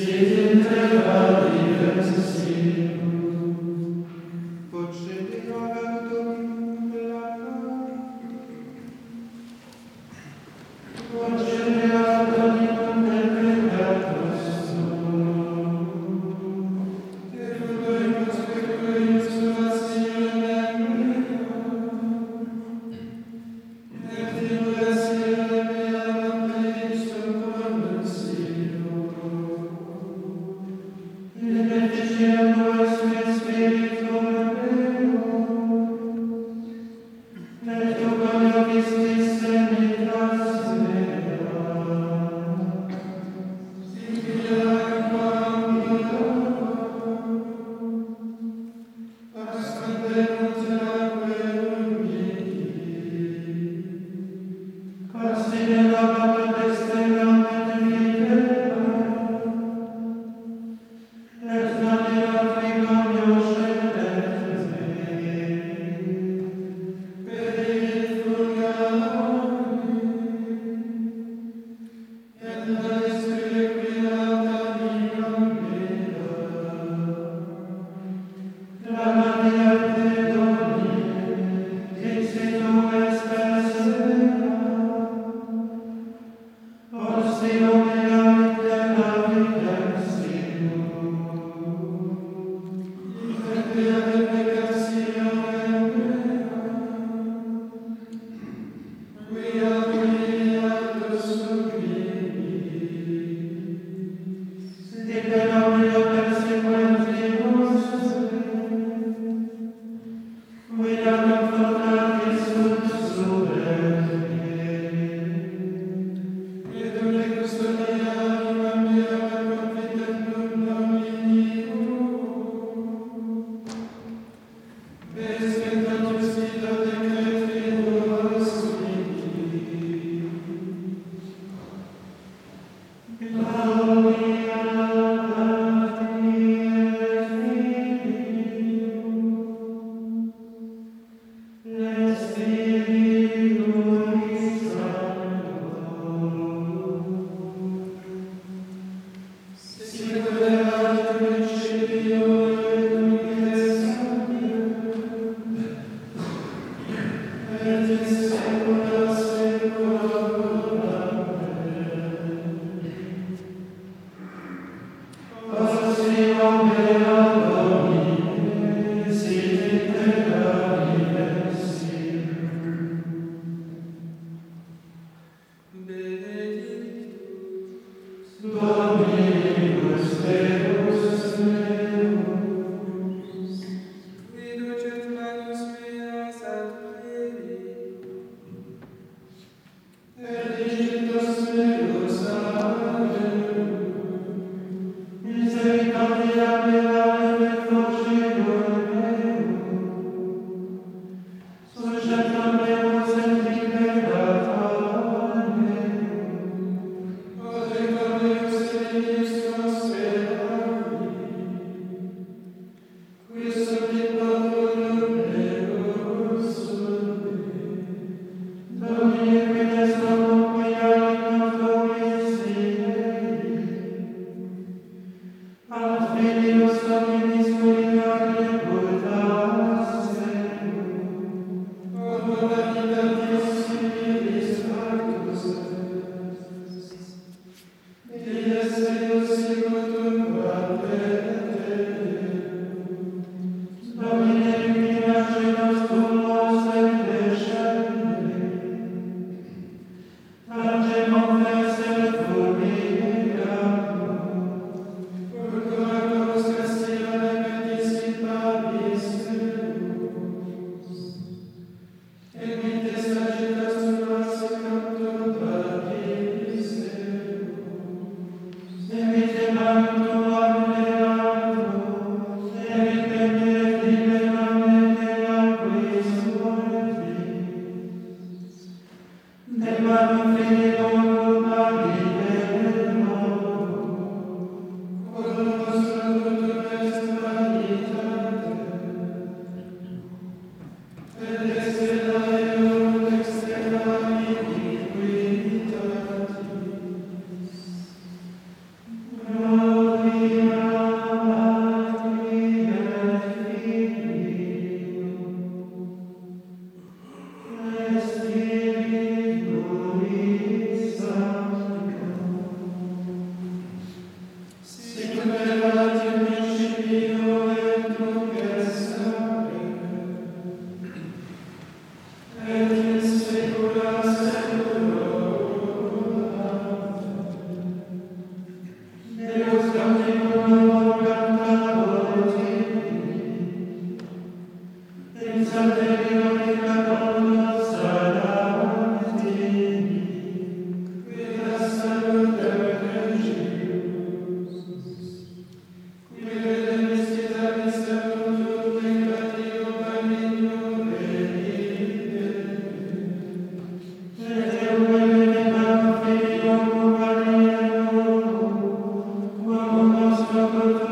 Emite mantum Amen.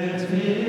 Sicut locutus